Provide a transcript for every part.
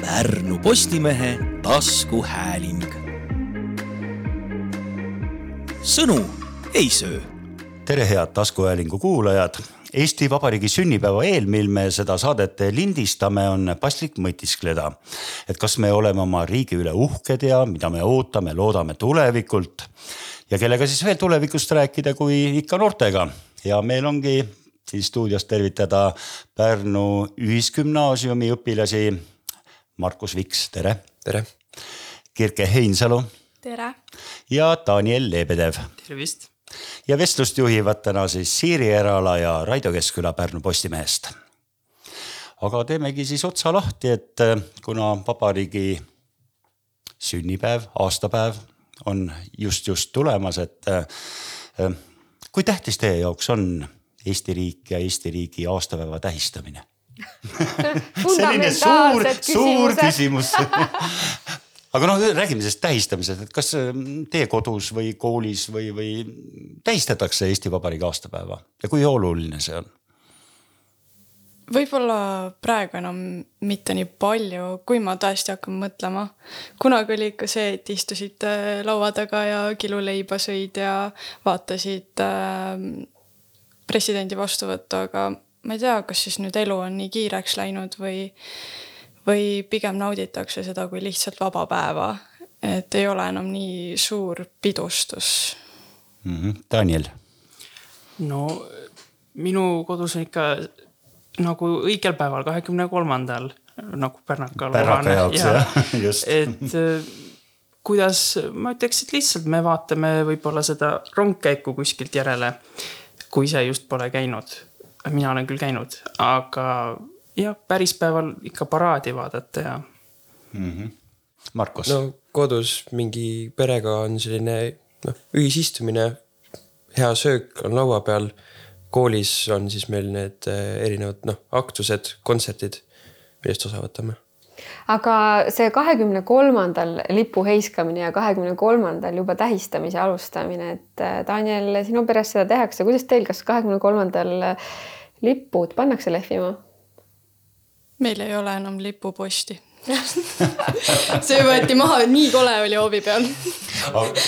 Pärnu Postimehe taskuhääling. sõnu ei söö. tere, head taskuhäälingu kuulajad. Eesti Vabariigi sünnipäeva eel, mil me seda saadet lindistame, on paslik mõtiskleda, et kas me oleme oma riigi üle uhked ja mida me ootame, loodame tulevikult. ja kellega siis veel tulevikust rääkida, kui ikka noortega ja meil ongi siin stuudios tervitada Pärnu Ühisgümnaasiumi õpilasi. Markus Viks, tere. tere. Kirke Heinsalu. tere. ja Daniel Lebedev. tervist. ja vestlust juhivad täna siis Siiri Erala ja Raido Keskküla Pärnu Postimehest. aga teemegi siis otsa lahti, et äh, kuna vabariigi sünnipäev, aastapäev on just-just tulemas, et äh, äh, kui tähtis teie jaoks on Eesti riik ja Eesti riigi aastapäeva tähistamine? selline suur, suur küsimus aga noh, räägime sellest tähistamisest, et kas teie kodus või koolis või, või tähistatakse Eesti Vabariigi aastapäeva ja kui oluline see on? võib-olla praegu enam mitte nii palju, kui ma tõesti hakkan mõtlema. kunagi oli ikka see, et istusid äh, laua taga ja kiluleiba sõid ja vaatasid äh, presidendi vastuvõttu, aga ma ei tea, kas siis nüüd elu on nii kiireks läinud või, või pigem nauditakse seda kui lihtsalt vaba päeva. et ei ole enam nii suur pidustus mm. -hmm. Daniel. no minu kodus on ikka nagu õigel päeval, kahekümne kolmandal nagu pärnaka. pärnaka jaoks ja, jah, just. et äh, kuidas, ma ütleks, et lihtsalt me vaatame võib-olla seda rongkäiku kuskilt järele, kui ise just pole käinud. Mina olen küll käinud, aga jah, pärispäeval ikka paraadi vaadata ja mm. -hmm. Markus. no kodus mingi perega on selline noh, ühisistumine, hea söök on laua peal koolis on siis meil need äh, erinevad noh, aktused, kontserdid, millest osa võtame. Aga see kahekümne kolmandal lipu heiskamine ja kahekümne kolmandal juba tähistamise alustamine, et äh, Daniel, sinu peres seda tehakse, kuidas teil, kas kahekümne kolmandal äh, lipud pannakse lehvima? meil ei ole enam lipuposti see võeti maha, nii kole oli hoovi peal.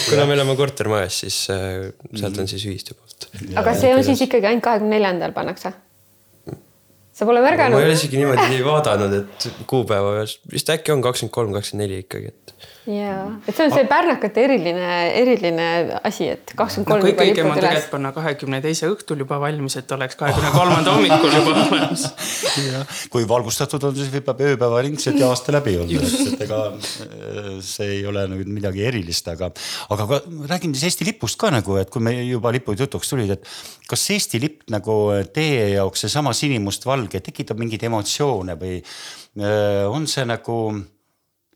kuna me elame kortermajas, siis sealt on siis ühistu poolt. aga see on siis ikkagi ainult kahekümne neljandal pannakse? Sa pole märganud? ma ei ole isegi niimoodi vaadanud, et kuupäeva, vist äkki on kakskümmend kolm, kakskümmend neli ikkagi, et ja, et see on see pärnakate eriline, eriline asi, et kakskümmend kolm kõige õigem on tegelikult panna kahekümne teise õhtul juba valmis, et oleks kahekümne kolmanda hommikul juba olemas. kui valgustatud on, siis võib ööpäevaringselt ja aasta läbi olla, et, ega äh, see ei ole nagu midagi erilist, aga, aga ka, räägime siis Eesti lipust ka nagu, et kui me juba lipud jutuks tulid, et kas Eesti lipp nagu teie jaoks seesama sinimustvalge tekitab mingeid emotsioone või äh, on see nagu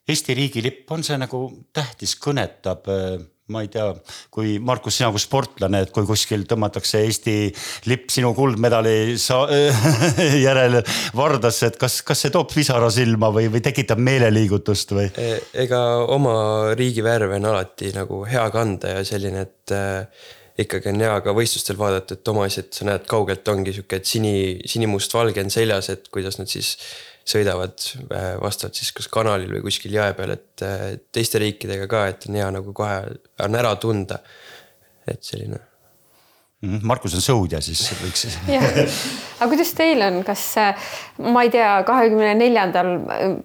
Eesti riigilipp, on see nagu tähtis, kõnetab äh, ma ei tea, kui Markus, sina kui sportlane, et kui kuskil tõmmatakse Eesti lipp sinu kuldmedali järel vardasse, et kas, kas see toob pisara silma või, või tekitab meeleliigutust või? E, ega oma riigi värve on alati nagu hea kanda ja selline, et äh, ikkagi on hea ka võistlustel vaadata, et oma asjad, sa näed kaugelt ongi sihuke, sini, sinimustvalge on seljas, et kuidas nad siis sõidavad äh, vastavalt siis kas kanalil või kuskil jõe peal, et äh, teiste riikidega ka, et on hea nagu kohe on ära tunda. et selline. Mhm, Markus on sõudja, siis võiks siis. aga kuidas teil on, kas ma ei tea, kahekümne neljandal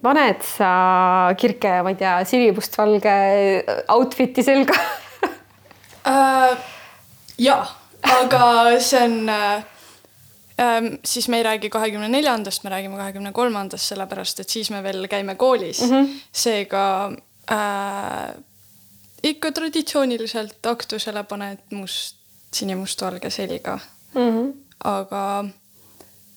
paned sa kirke, ma ei tea, sinimustvalge outfit'i selga uh,? ja, aga see on uh. Siis me ei räägi kahekümne neljandast, me räägime kahekümne kolmandast, sellepärast et siis me veel käime koolis mm. -hmm. seega äh, ikka traditsiooniliselt aktusele paned must, sinimustvalge selga mm. -hmm. aga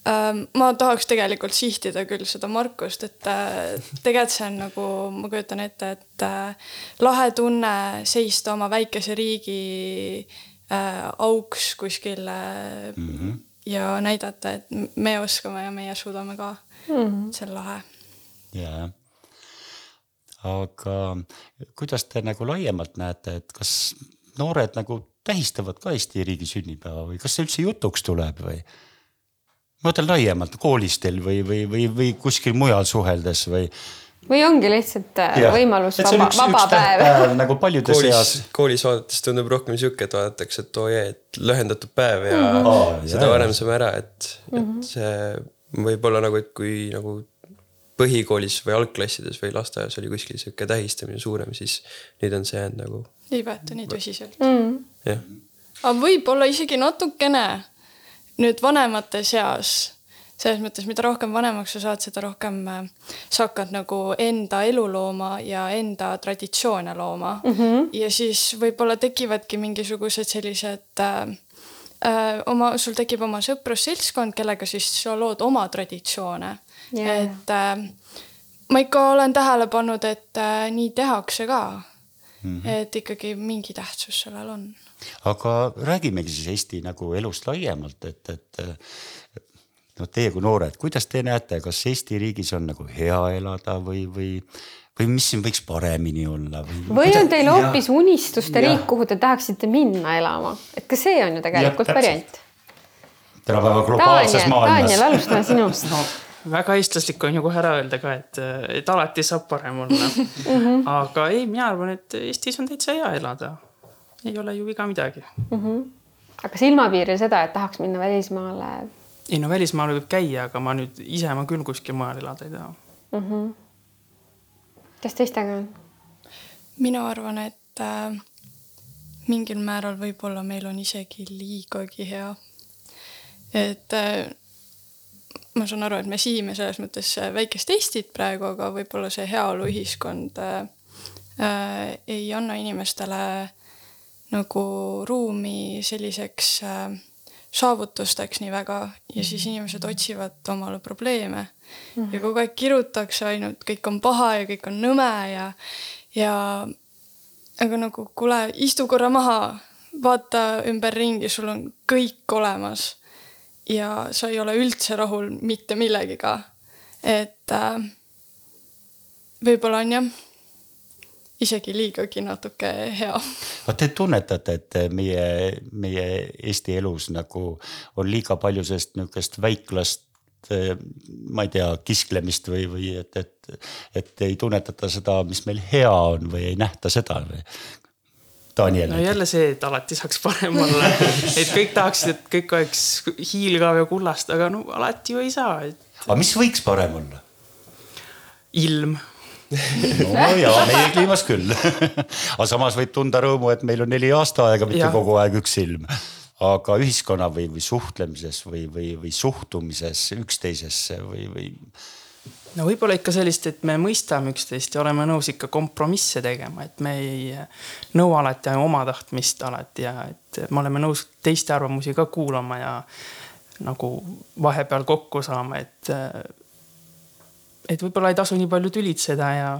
äh, ma tahaks tegelikult sihtida küll seda Markust, et äh, tegelikult see on nagu, ma kujutan ette, et äh, lahe tunne seista oma väikese riigi äh, auks kuskil äh, mm. -hmm ja näidata, et me oskame ja meie suudame ka mm. -hmm. see on lahe. ja, aga kuidas te nagu laiemalt näete, et kas noored nagu tähistavad ka Eesti riigi sünnipäeva või kas see üldse jutuks tuleb või? ma mõtlen laiemalt koolis teil või, või, või, või kuskil mujal suheldes või või ongi lihtsalt äh, Jah. võimalus Et vaba, vaba üks päev? tähtpäev nagu paljude koolis seas., koolis vaadates tundub rohkem sihuke, et vaadatakse, et oo jee, et lühendatud päev ja mm -hmm. seda jaa, varem saame ära, et mm, -hmm. et see võib-olla nagu, et kui nagu põhikoolis või algklassides või lasteaias oli kuskil sihuke tähistamine suurem, siis nüüd on see jäänud nagu ei võeta nii tõsiselt Mm. jah aga võib-olla isegi natukene nüüd vanemate seas, selles mõttes, mida rohkem vanemaks sa saad, seda rohkem äh, sa hakkad nagu enda elu looma ja enda traditsioone looma mm. -hmm. ja siis võib-olla tekivadki mingisugused sellised äh, äh, oma, sul tekib oma sõprusseltskond, kellega siis sa lood oma traditsioone yeah. et äh, ma ikka olen tähele pannud, et äh, nii tehakse ka mm. -hmm. et ikkagi mingi tähtsus sellel on aga räägimegi siis Eesti nagu elust laiemalt, et, et no teie kui noored, kuidas te näete, kas Eesti riigis on nagu hea elada või, või, või mis siin võiks paremini olla või? või on teil hoopis unistuste Jah. riik, kuhu te tahaksite minna elama, et ka see on ju tegelikult Jah, variant. tänapäeva globaalses Daniel, maailmas Daniel, alustame sinust no väga eestlaslik on ju kohe ära öelda ka, et, et alati saab parem olla aga ei, mina arvan, et Eestis on täitsa hea elada. ei ole ju viga midagi. aga silmapiiril seda, et tahaks minna välismaale ei no välismaal võib käia, aga ma nüüd ise ma küll kuskil mujal elada ei taha. kes teistega on? mina arvan, et äh, mingil määral võib-olla meil on isegi liigagi hea. et äh, ma saan aru, et me sihime selles mõttes äh, väikest Eestit praegu, aga võib-olla see heaoluühiskond äh, äh, ei anna inimestele nagu ruumi selliseks äh, saavutusteks nii väga ja siis inimesed otsivad omale probleeme mm -hmm. ja kogu aeg kirutakse ainult, kõik on paha ja kõik on nõme ja, ja aga nagu kuule, istu korra maha, vaata ümberringi, sul on kõik olemas ja sa ei ole üldse rahul mitte millegiga. et äh, võib-olla on jah, isegi liigagi natuke hea aga te tunnetate, et meie, meie Eesti elus nagu on liiga palju sellist niisugust väiklast eh, ma ei tea, kisklemist või, või et, et, et ei tunnetata seda, mis meil hea on või ei nähta seda või? Daniel no jälle see, et alati saaks parem olla et kõik tahaksid, et kõik oleks hiilgav ja kullast, aga no alati ju ei saa, et aga mis võiks parem olla? ilm no ja meie kliimas küll aga samas võib tunda rõõmu, et meil on neli aastaaega, mitte Jah. kogu aeg üks ilm. aga ühiskonna või, või suhtlemises või, või, või suhtumises üksteisesse või, või no võib-olla ikka sellist, et me mõistame üksteist ja oleme nõus ikka kompromisse tegema, et me ei nõua alati oma tahtmist alati ja et me oleme nõus teiste arvamusi ka kuulama ja nagu vahepeal kokku saama, et. Et võib-olla ei tasu nii palju tülitseda ja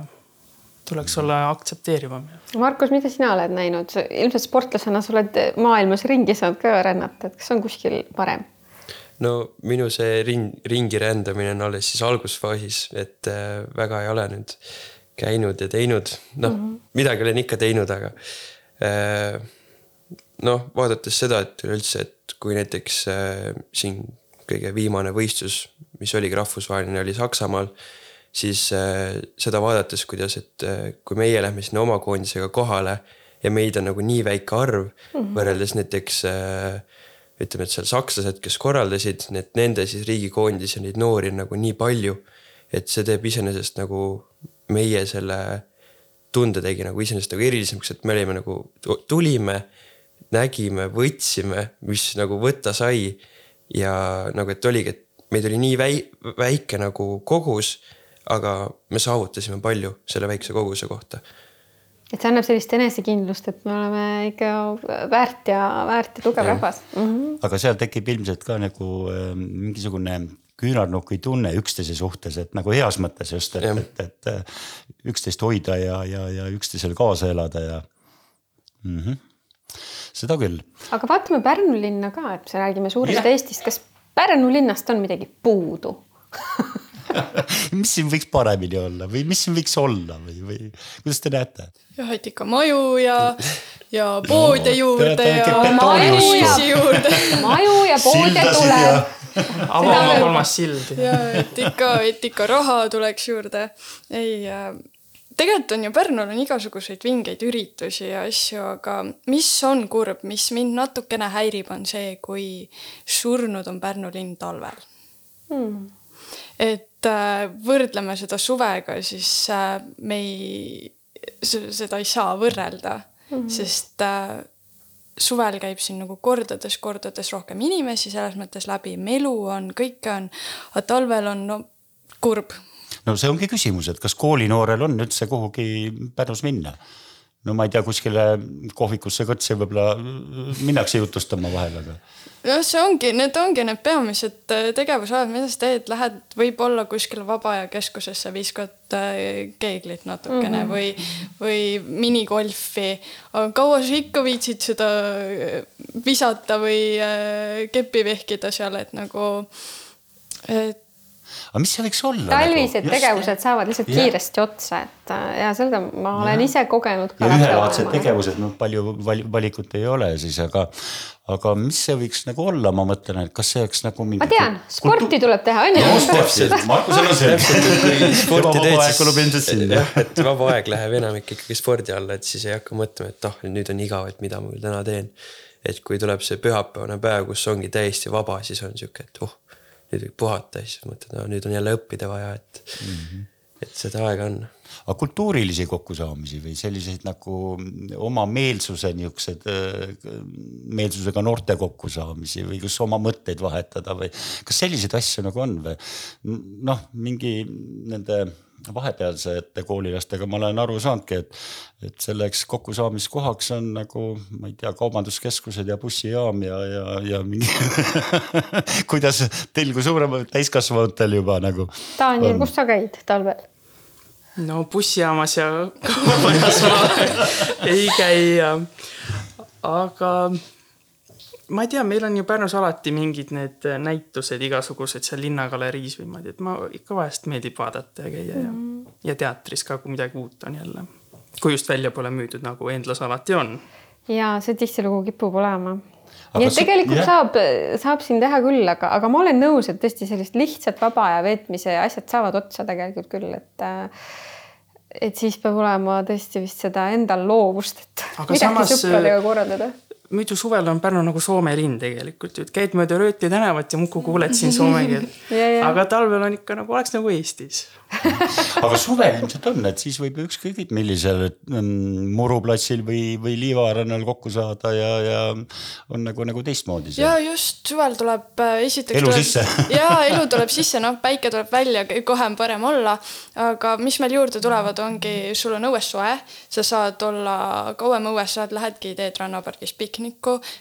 tuleks olla aktsepteerivam. Markus, mida sina oled näinud, ilmselt sportlasena sa oled maailmas ringi saanud ka rännata, et kas on kuskil parem? no minu see ring, ringi rändamine on alles siis algusfaasis, et äh, väga ei ole nüüd käinud ja teinud, noh mm -hmm. midagi olen ikka teinud, aga äh, noh, vaadates seda, et üleüldse, et kui näiteks äh, siin kõige viimane võistlus, mis oligi rahvusvaheline, oli Saksamaal, siis äh, seda vaadates, kuidas, et äh, kui meie lähme sinna oma koondisega kohale ja meid on nagu nii väike arv mm -hmm. võrreldes näiteks äh, ütleme, et seal sakslased, kes korraldasid, need nende siis riigikoondis ja neid noori on nagu nii palju. et see teeb iseenesest nagu meie selle tunde tegi nagu iseenesest nagu erilisemaks, et me olime nagu, tulime, nägime, võtsime, mis nagu võtta sai. ja nagu, et oligi, et meid oli nii väi, väike nagu kogus, aga me saavutasime palju selle väikse koguse kohta et see annab sellist enesekindlust, et me oleme ikka väärt ja väärt ja tugev rahvas mm. -hmm. aga seal tekib ilmselt ka nagu äh, mingisugune küünarnuki tunne üksteise suhtes, et nagu heas mõttes just, et, et, et äh, üksteist hoida ja, ja, ja üksteisele kaasa elada ja mm. -hmm. seda küll. aga vaatame Pärnu linna ka, et me räägime suurest Jah. Eestist, kas Pärnu linnast on midagi puudu? mis siin võiks paremini olla või mis siin võiks olla või, või kuidas te näete? jah, et ikka maju ja, ja poode No, juurde teate, ja betooniusku. inimesi juurde. maju ja poode Sildasid tuleb ja- ava oma kolmas sild. ja et ikka, et ikka raha tuleks juurde. ei äh,, tegelikult on ju Pärnul on igasuguseid vingeid üritusi ja asju, aga mis on kurb, mis mind natukene häirib, on see, kui surnud on Pärnu linn talvel Hmm. et äh, võrdleme seda suvega, siis äh, me ei, seda ei saa võrrelda mm, -hmm. sest äh, suvel käib siin nagu kordades-kordades rohkem inimesi, selles mõttes läbi melu on, kõike on, aga talvel on no kurb. No see ongi küsimus, et kas koolinoorel on üldse kuhugi Pärnus minna? no ma ei tea, kuskile kohvikusse kõrtsi võib-olla minnakse jutustama vahel, aga jah, see ongi, need ongi need peamised äh, tegevusalad, mida sa teed, lähed võib-olla kuskile vaba aja keskusesse, viskad äh, keeglit natukene mm -hmm. või, või minigolfi. aga kaua sa ikka viitsid seda äh, visata või keppi vehkida seal, et nagu, et aga mis see võiks olla? talvised tegevused saavad lihtsalt Jah. kiiresti otsa, et äh, ja seda ma olen ise kogenud ja ühelaadsed. tegevused, noh palju val- valikut ei ole siis, aga, aga mis see võiks nagu olla, ma mõtlen, et kas see oleks nagu mingi. ma tean, sporti tuleb teha, on ju. täpselt, Markusel on see. sporti teed, aeg kulub ilmselt siis sinna et vaba aeg läheb enamik ikkagi spordi alla, et siis ei hakka mõtlema, et ah, nüüd on igav, et mida ma küll täna teen. et kui tuleb see pühapäevane päev, kus ongi täiesti vaba, siis on sihuke, et oh, nüüd võib puhata ja siis mõtled, no nüüd on jälle õppida vaja, et mm, -hmm. et seda aega on aga kultuurilisi kokkusaamisi või selliseid nagu oma meelsuse niisugused, meelsusega noorte kokkusaamisi või kus oma mõtteid vahetada või kas selliseid asju nagu on või noh, mingi nende vahepealsete koolilastega ma olen aru saanudki, et, et selleks kokkusaamiskohaks on nagu ma ei tea, kaubanduskeskused ja bussijaam ja, ja, ja mingi kuidas teil kui suurematel täiskasvanutel juba nagu. Daniel, kus sa käid talvel? no bussijaamas ja kaubajas ma ei käi ja aga ma ei tea, meil on ju Pärnus alati mingid need näitused igasugused seal Linnagaleriis või niimoodi, et ma ikka vahest meeldib vaadata ja käia ja, ja teatris ka, kui midagi uut on jälle. kui just välja pole müüdud, nagu Endlas alati on. ja see tihtilugu kipub olema. Aga nii et see- tegelikult jah. saab, saab siin teha küll, aga, aga ma olen nõus, et tõesti sellist lihtsat vaba aja veetmise asjad saavad otsa tegelikult küll, et äh, et siis peab olema tõesti vist seda endal loovust, et Aga midagi samas, sõpradega korraldada. Muidu suvel on Pärnu nagu Soome linn tegelikult ju, et käid mööda Röötli tänavat ja muudkui kuuled siin soome keelt aga talvel on ikka nagu oleks nagu Eestis. aga suvel ilmselt on, et siis võib ju ükskõik millisel mm, muruplatsil või, või liivarannal kokku saada ja, ja on nagu, nagu teistmoodi ja just suvel tuleb äh, esiteks. Elu sisse. ja elu tuleb sisse, noh, päike tuleb välja, kohe on parem olla. aga mis meil juurde tulevad, ongi, sul on õues soe, sa saad olla kauem õues, saad, lähedki teed rannapargis pikniku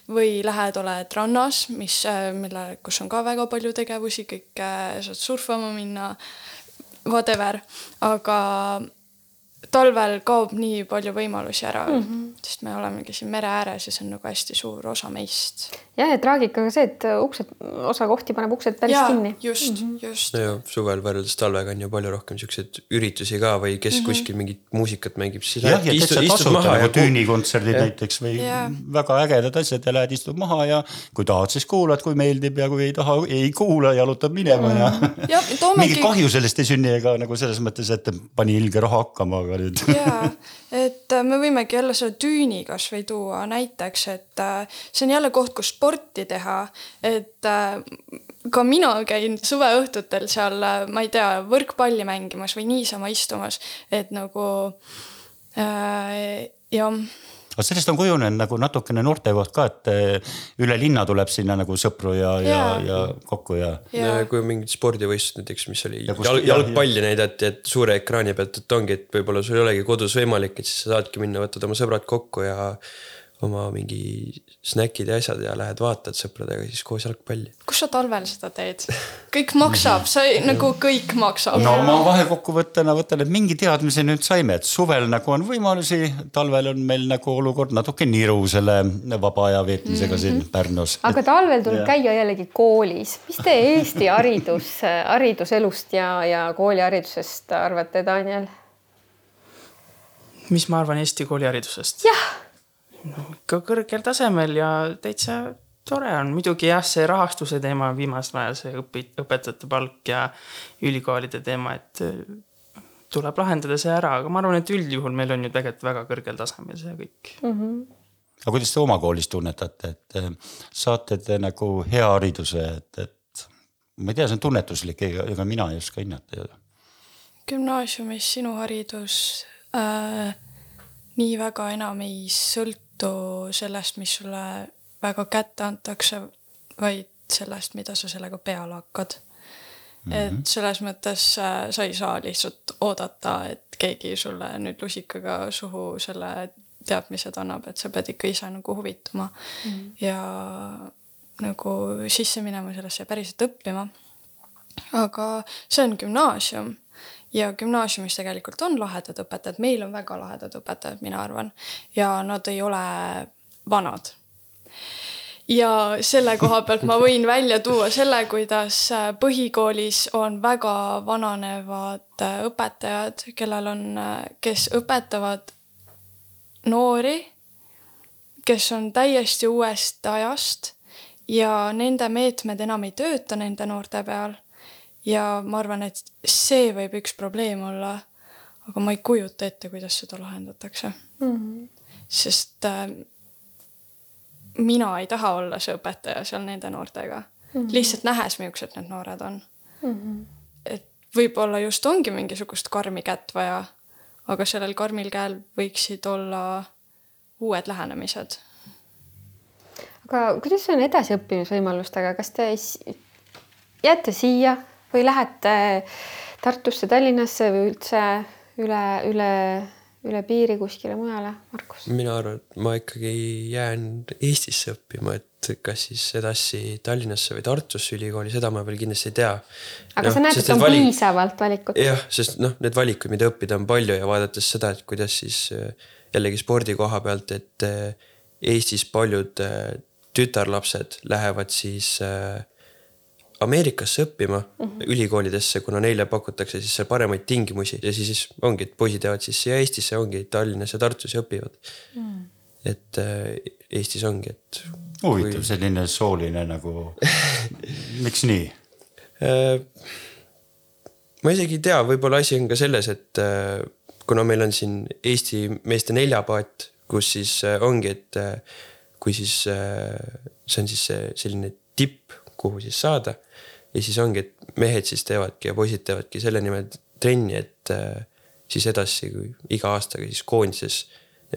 või lähed, oled rannas, mis, mille, kus on ka väga palju tegevusi, kõik äh, saad surfama minna, whatever, aga talvel kaob nii palju võimalusi ära mm, -hmm. sest me olemegi siin mere ääres ja see on nagu hästi suur osa meist ja, ja traagika ka see, et uksed, osa kohti paneb uksed päris jaa, kinni. just mm, -hmm. just no. ja suvel võrreldes talvega on ju palju rohkem siukseid üritusi ka või kes mm -hmm. kuskil mingit muusikat mängib, siis jah, ja täitsa tasuta nagu tüünikontserdid Jah. näiteks või Jaa. väga ägedad asjad ja lähed istud maha ja kui tahad, siis kuulad, kui meeldib ja kui ei taha, ei kuula, jalutad minema ja ja toomegi mingit kahju sellest ei sünni ega nagu selles mõttes, et pani ilge raha hakkama, aga nüüd jaa et äh, me võimegi jälle selle tüüni kasvõi tuua. Näiteks, et äh, see on jälle koht, kus sporti teha, et äh, ka mina käin suveõhtutel seal, ma ei tea, võrkpalli mängimas või niisama istumas, et nagu äh, jah aga sellest on kujunenud nagu natukene noortekoht ka, et eh, üle linna tuleb sinna nagu sõpru ja, ja Jaa., ja kokku ja. ja ja kui on mingid spordivõistlused näiteks, mis oli Ja kus- jalg, jalgpalli näidati, et suure ekraani pealt, et ongi, et võib-olla sul ei olegi kodus võimalik, et siis sa saadki minna, võtad oma sõbrad kokku ja oma mingi snäkid ja asjad ja lähed vaatad sõpradega siis koos jalgpalli. kus sa talvel seda teed? kõik maksab, sa ei, nagu kõik maksab no ma vahekokkuvõttena võtan, et mingi teadmise nüüd saime, et suvel nagu on võimalusi, talvel on meil nagu olukord natuke niru selle vaba aja veetmisega siin Pärnus. aga talvel tuleb käia jällegi koolis. mis te Eesti haridus, hariduselust ja, ja kooliharidusest arvate, Daniel? mis ma arvan Eesti kooliharidusest? jah, ikka kõrgel tasemel ja täitsa tore on muidugi jah, see rahastuse teema on viimasel ajal see õpi-, õpetajate palk ja ülikoolide teema, et äh, tuleb lahendada see ära, aga ma arvan, et üldjuhul meil on ju tegelikult väga kõrgel tasemel see kõik mm. -hmm. aga kuidas te oma koolis tunnetate, et äh, saate te nagu hea hariduse, et, et ma ei tea, see on tunnetuslik, ega, ega mina ei oska hinnata ju. gümnaasiumis sinu haridus äh, nii väga enam ei sõltu sellest, mis sulle väga kätte antakse, vaid sellest, mida sa sellega peale hakkad Mm -hmm. et selles mõttes äh, sa ei saa lihtsalt oodata, et keegi sulle nüüd lusikaga suhu selle teadmised annab, et sa pead ikka ise nagu huvituma mm -hmm. ja nagu sisse minema sellesse päriselt õppima. aga see on gümnaasium ja gümnaasiumis tegelikult on lahedad õpetajad, meil on väga lahedad õpetajad, mina arvan, ja nad ei ole vanad ja selle koha pealt ma võin välja tuua selle, kuidas põhikoolis on väga vananevad õpetajad, kellel on, kes õpetavad noori, kes on täiesti uuest ajast ja nende meetmed enam ei tööta nende noorte peal. Ja ma arvan, et see võib üks probleem olla. aga ma ei kujuta ette, kuidas seda lahendatakse mm. -hmm. sest mina ei taha olla see õpetaja seal nende noortega mm. -hmm. lihtsalt nähes, millised need noored on mm. -hmm. et võib-olla just ongi mingisugust karmi kätt vaja, aga sellel karmil käel võiksid olla uued lähenemised. aga kuidas on edasiõppimisvõimalustega, kas te jääte siia või lähete Tartusse, Tallinnasse või üldse üle, üle üle piiri kuskile mujale, Markus? mina arvan, et ma ikkagi jään Eestisse õppima, et kas siis edasi Tallinnasse või Tartusse ülikooli, seda ma veel kindlasti ei tea. aga no, sa näed, et on valik... piisavalt valikut? jah, sest noh, need valikuid, mida õppida on palju ja vaadates seda, et kuidas siis jällegi spordi koha pealt, et Eestis paljud tütarlapsed lähevad siis äh, Ameerikasse õppima mm -hmm. ülikoolidesse, kuna neile pakutakse siis seal paremaid tingimusi ja siis, siis ongi, et poisid jäävad siis siia Eestisse, ongi Tallinnas ja Tartus ja õpivad mm.. et äh, Eestis ongi, et. huvitav kui... selline sooline nagu miks nii äh,? ma isegi ei tea, võib-olla asi on ka selles, et äh, kuna meil on siin Eesti meeste neljapaat, kus siis äh, ongi, et äh, kui siis äh, see on siis see selline tipp, kuhu siis saada ja siis ongi, et mehed siis teevadki ja poisid teevadki selle nimel trenni, et äh, siis edasi iga aastaga siis koondises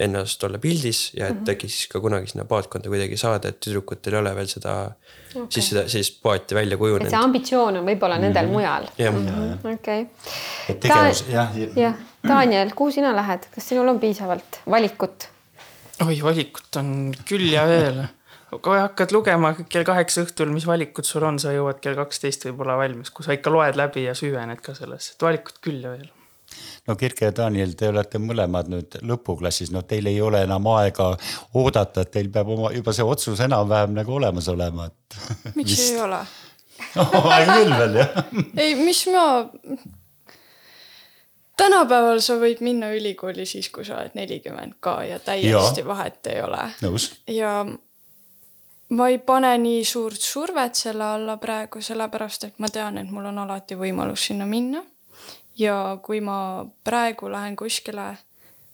ennast olla pildis ja et mm -hmm. äkki siis ka kunagi sinna paatkonda kuidagi saada, et tüdrukutel ei ole veel seda okay., siis seda sellist paati välja kujunenud. see ambitsioon on võib-olla mm -hmm. nendel mujal. jah. okei. et tegevus jah. jah, Daniel, kuhu sina lähed, kas sinul on piisavalt valikut? oi, valikut on küll ja veel kui hakkad lugema kell kaheksa õhtul, mis valikud sul on, sa jõuad kell kaksteist võib-olla valmis, kui sa ikka loed läbi ja süvened ka sellesse, et valikut küll ja veel no Kirke ja Daniel, te olete mõlemad nüüd lõpuklassis, no teil ei ole enam aega oodata, et teil peab oma juba see otsus enam-vähem nagu olemas olema, et. miks ei ole aeg küll veel jah ei, mis ma. tänapäeval sa võid minna ülikooli siis, kui sa oled nelikümmend ka ja täiesti ja. vahet ei ole. ja ma ei pane nii suurt survet selle alla praegu, sellepärast et ma tean, et mul on alati võimalus sinna minna. ja kui ma praegu lähen kuskile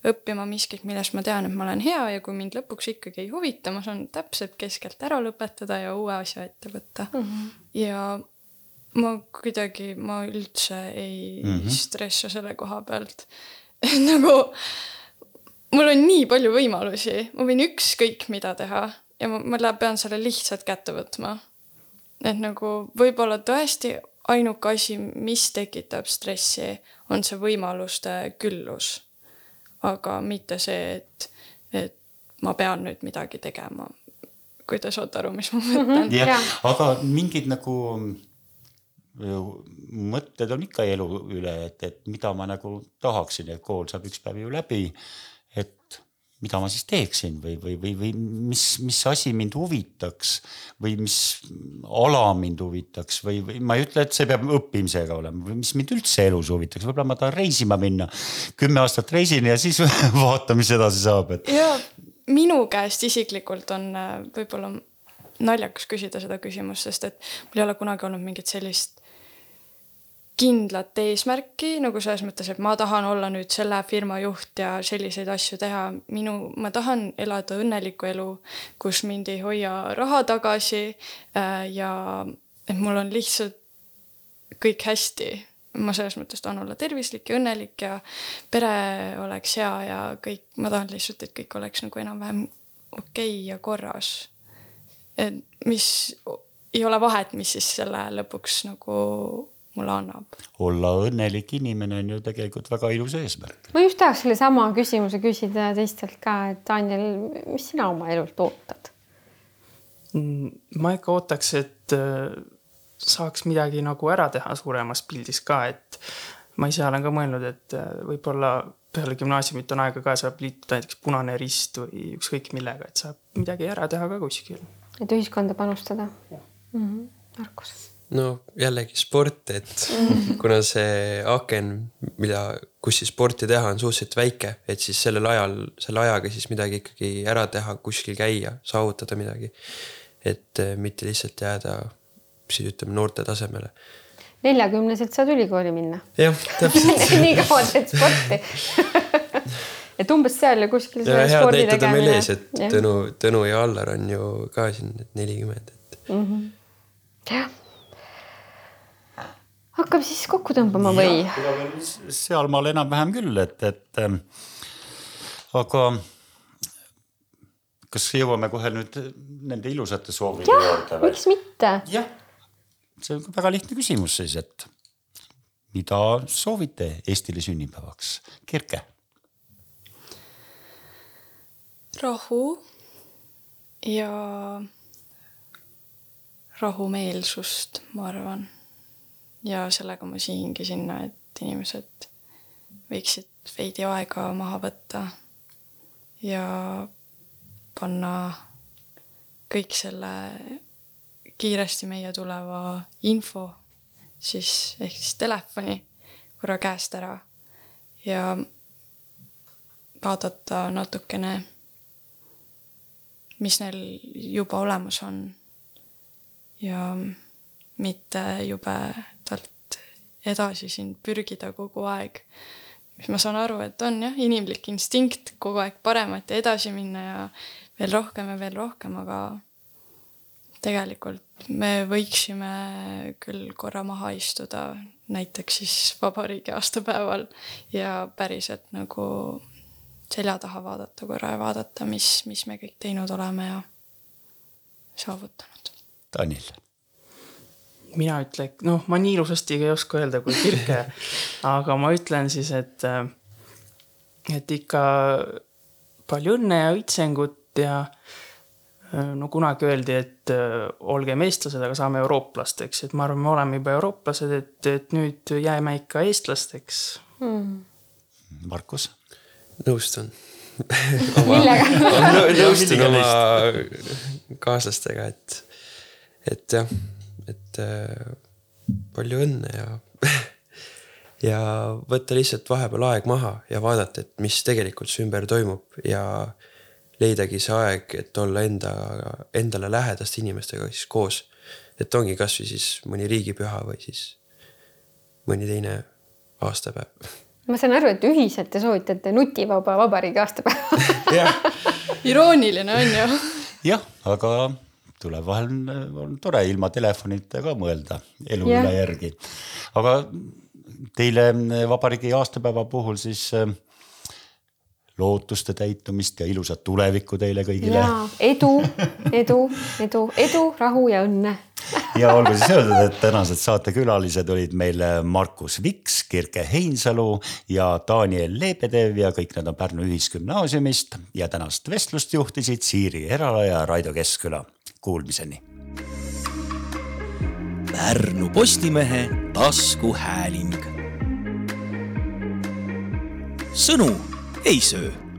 õppima miskit, milles ma tean, et ma olen hea ja kui mind lõpuks ikkagi ei huvita, ma saan täpselt keskelt ära lõpetada ja uue asja ette võtta mm. -hmm. ja ma kuidagi, ma üldse ei mm -hmm. stressa selle koha pealt nagu mul on nii palju võimalusi, ma võin ükskõik mida teha ja ma, ma pean selle lihtsalt kätte võtma. et nagu võib-olla tõesti ainuke asi, mis tekitab stressi, on see võimaluste küllus. aga mitte see, et, et ma pean nüüd midagi tegema. kui te saate aru, mis ma mõtlen mm. -hmm. jah, aga mingid nagu mõtted on ikka elu üle, et, et mida ma nagu tahaksin, et kool saab üks päev ju läbi. Mida ma siis teeksin või, või, või, või mis, mis asi mind huvitaks või mis ala mind huvitaks või, või ma ei ütle, et see peab õppimisega olema või mis mind üldse elus huvitaks, võib-olla ma tahan reisima minna. kümme aastat reisin ja siis vaatan, mis edasi saab, et. ja minu käest isiklikult on äh, võib-olla naljakas küsida seda küsimust, sest et mul ei ole kunagi olnud mingit sellist kindlat eesmärki nagu selles mõttes, et ma tahan olla nüüd selle firma juht ja selliseid asju teha. minu, ma tahan elada õnnelikku elu, kus mind ei hoia raha tagasi äh, ja et mul on lihtsalt kõik hästi. ma selles mõttes tahan olla tervislik ja õnnelik ja pere oleks hea ja kõik, ma tahan lihtsalt, et kõik oleks nagu enam-vähem okei okay ja korras. et mis, ei ole vahet, mis siis selle lõpuks nagu mulle annab. olla õnnelik inimene on ju tegelikult väga ilus eesmärk. ma just tahaks sellesama küsimuse küsida teistelt ka, et Daniel, mis sina oma elult ootad? Mm, ma ikka ootaks, et äh, saaks midagi nagu ära teha suuremas pildis ka, et ma ise olen ka mõelnud, et äh, võib-olla peale gümnaasiumit on aega ka, saab liituda näiteks Punane Rist või ükskõik millega, et saab midagi ära teha ka kuskil. et ühiskonda panustada? Mm -hmm. Markus no jällegi sport, et kuna see aken, mida, kus siis sporti teha, on suhteliselt väike, et siis sellel ajal, selle ajaga siis midagi ikkagi ära teha, kuskil käia, saavutada midagi. et eh, mitte lihtsalt jääda siis ütleme noorte tasemele. neljakümneselt saad ülikooli minna. jah, täpselt nii kaua teed sporti et umbes seal ja kuskil. head näited on meil ees, et ja. Tõnu, Tõnu ja Allar on ju ka siin nelikümmend, et mm. -hmm. jah hakkame siis kokku tõmbama või? sealmaal enam-vähem küll, et, et ähm, aga kas jõuame kohe nüüd nende ilusate soovide juurde? miks mitte? jah, see on väga lihtne küsimus siis, et mida soovite Eestile sünnipäevaks, Kirke? rahu ja rahumeelsust, ma arvan ja sellega ma sihingi sinna, et inimesed võiksid veidi aega maha võtta ja panna kõik selle kiiresti meie tuleva info siis ehk siis telefoni korra käest ära ja vaadata natukene, mis neil juba olemas on. ja mitte jube edasi siin pürgida kogu aeg. mis ma saan aru, et on jah, inimlik instinkt kogu aeg paremat ja edasi minna ja veel rohkem ja veel rohkem, aga tegelikult me võiksime küll korra maha istuda, näiteks siis vabariigi aastapäeval ja päriselt nagu selja taha vaadata korra ja vaadata, mis, mis me kõik teinud oleme ja saavutanud. Tanil mina ütlen, noh, ma nii ilusasti ei oska öelda kui Kirke aga ma ütlen siis, et, äh, et ikka palju õnne ja õitsengut ja äh, no kunagi öeldi, et äh, olgem eestlased, aga saame eurooplasteks, et ma arvan, me oleme juba eurooplased, et, et nüüd jääme ikka eestlasteks. Mm.. Markus? nõustun. Oma, nõustun oma kaaslastega, et, et jah et äh, palju õnne ja ja võtta lihtsalt vahepeal aeg maha ja vaadata, et mis tegelikult su ümber toimub ja leidagi see aeg, et olla enda, endale lähedaste inimestega siis koos. et ongi kasvõi siis mõni riigipüha või siis mõni teine aastapäev. ma saan aru, et ühiselt te soovitate nutivaba vabariigi aastapäeva irooniline on ju. jah, aga tuleb vahel, on tore ilma telefonita ka mõelda elu yeah. üle järgi. aga teile vabariigi aastapäeva puhul siis äh, lootuste täitumist ja ilusat tulevikku teile kõigile. edu, edu, edu, edu, rahu ja õnne ja olgu siis öeldud, et tänased saatekülalised olid meil Markus Viks, Kirke Heinsalu ja Daniel Lebedev ja kõik nad on Pärnu Ühisgümnaasiumist ja tänast vestlust juhtisid Siiri Erala ja Raido Keskküla Kuulmiseni. Pärnu Postimehe taskuhääling. sõnu ei söö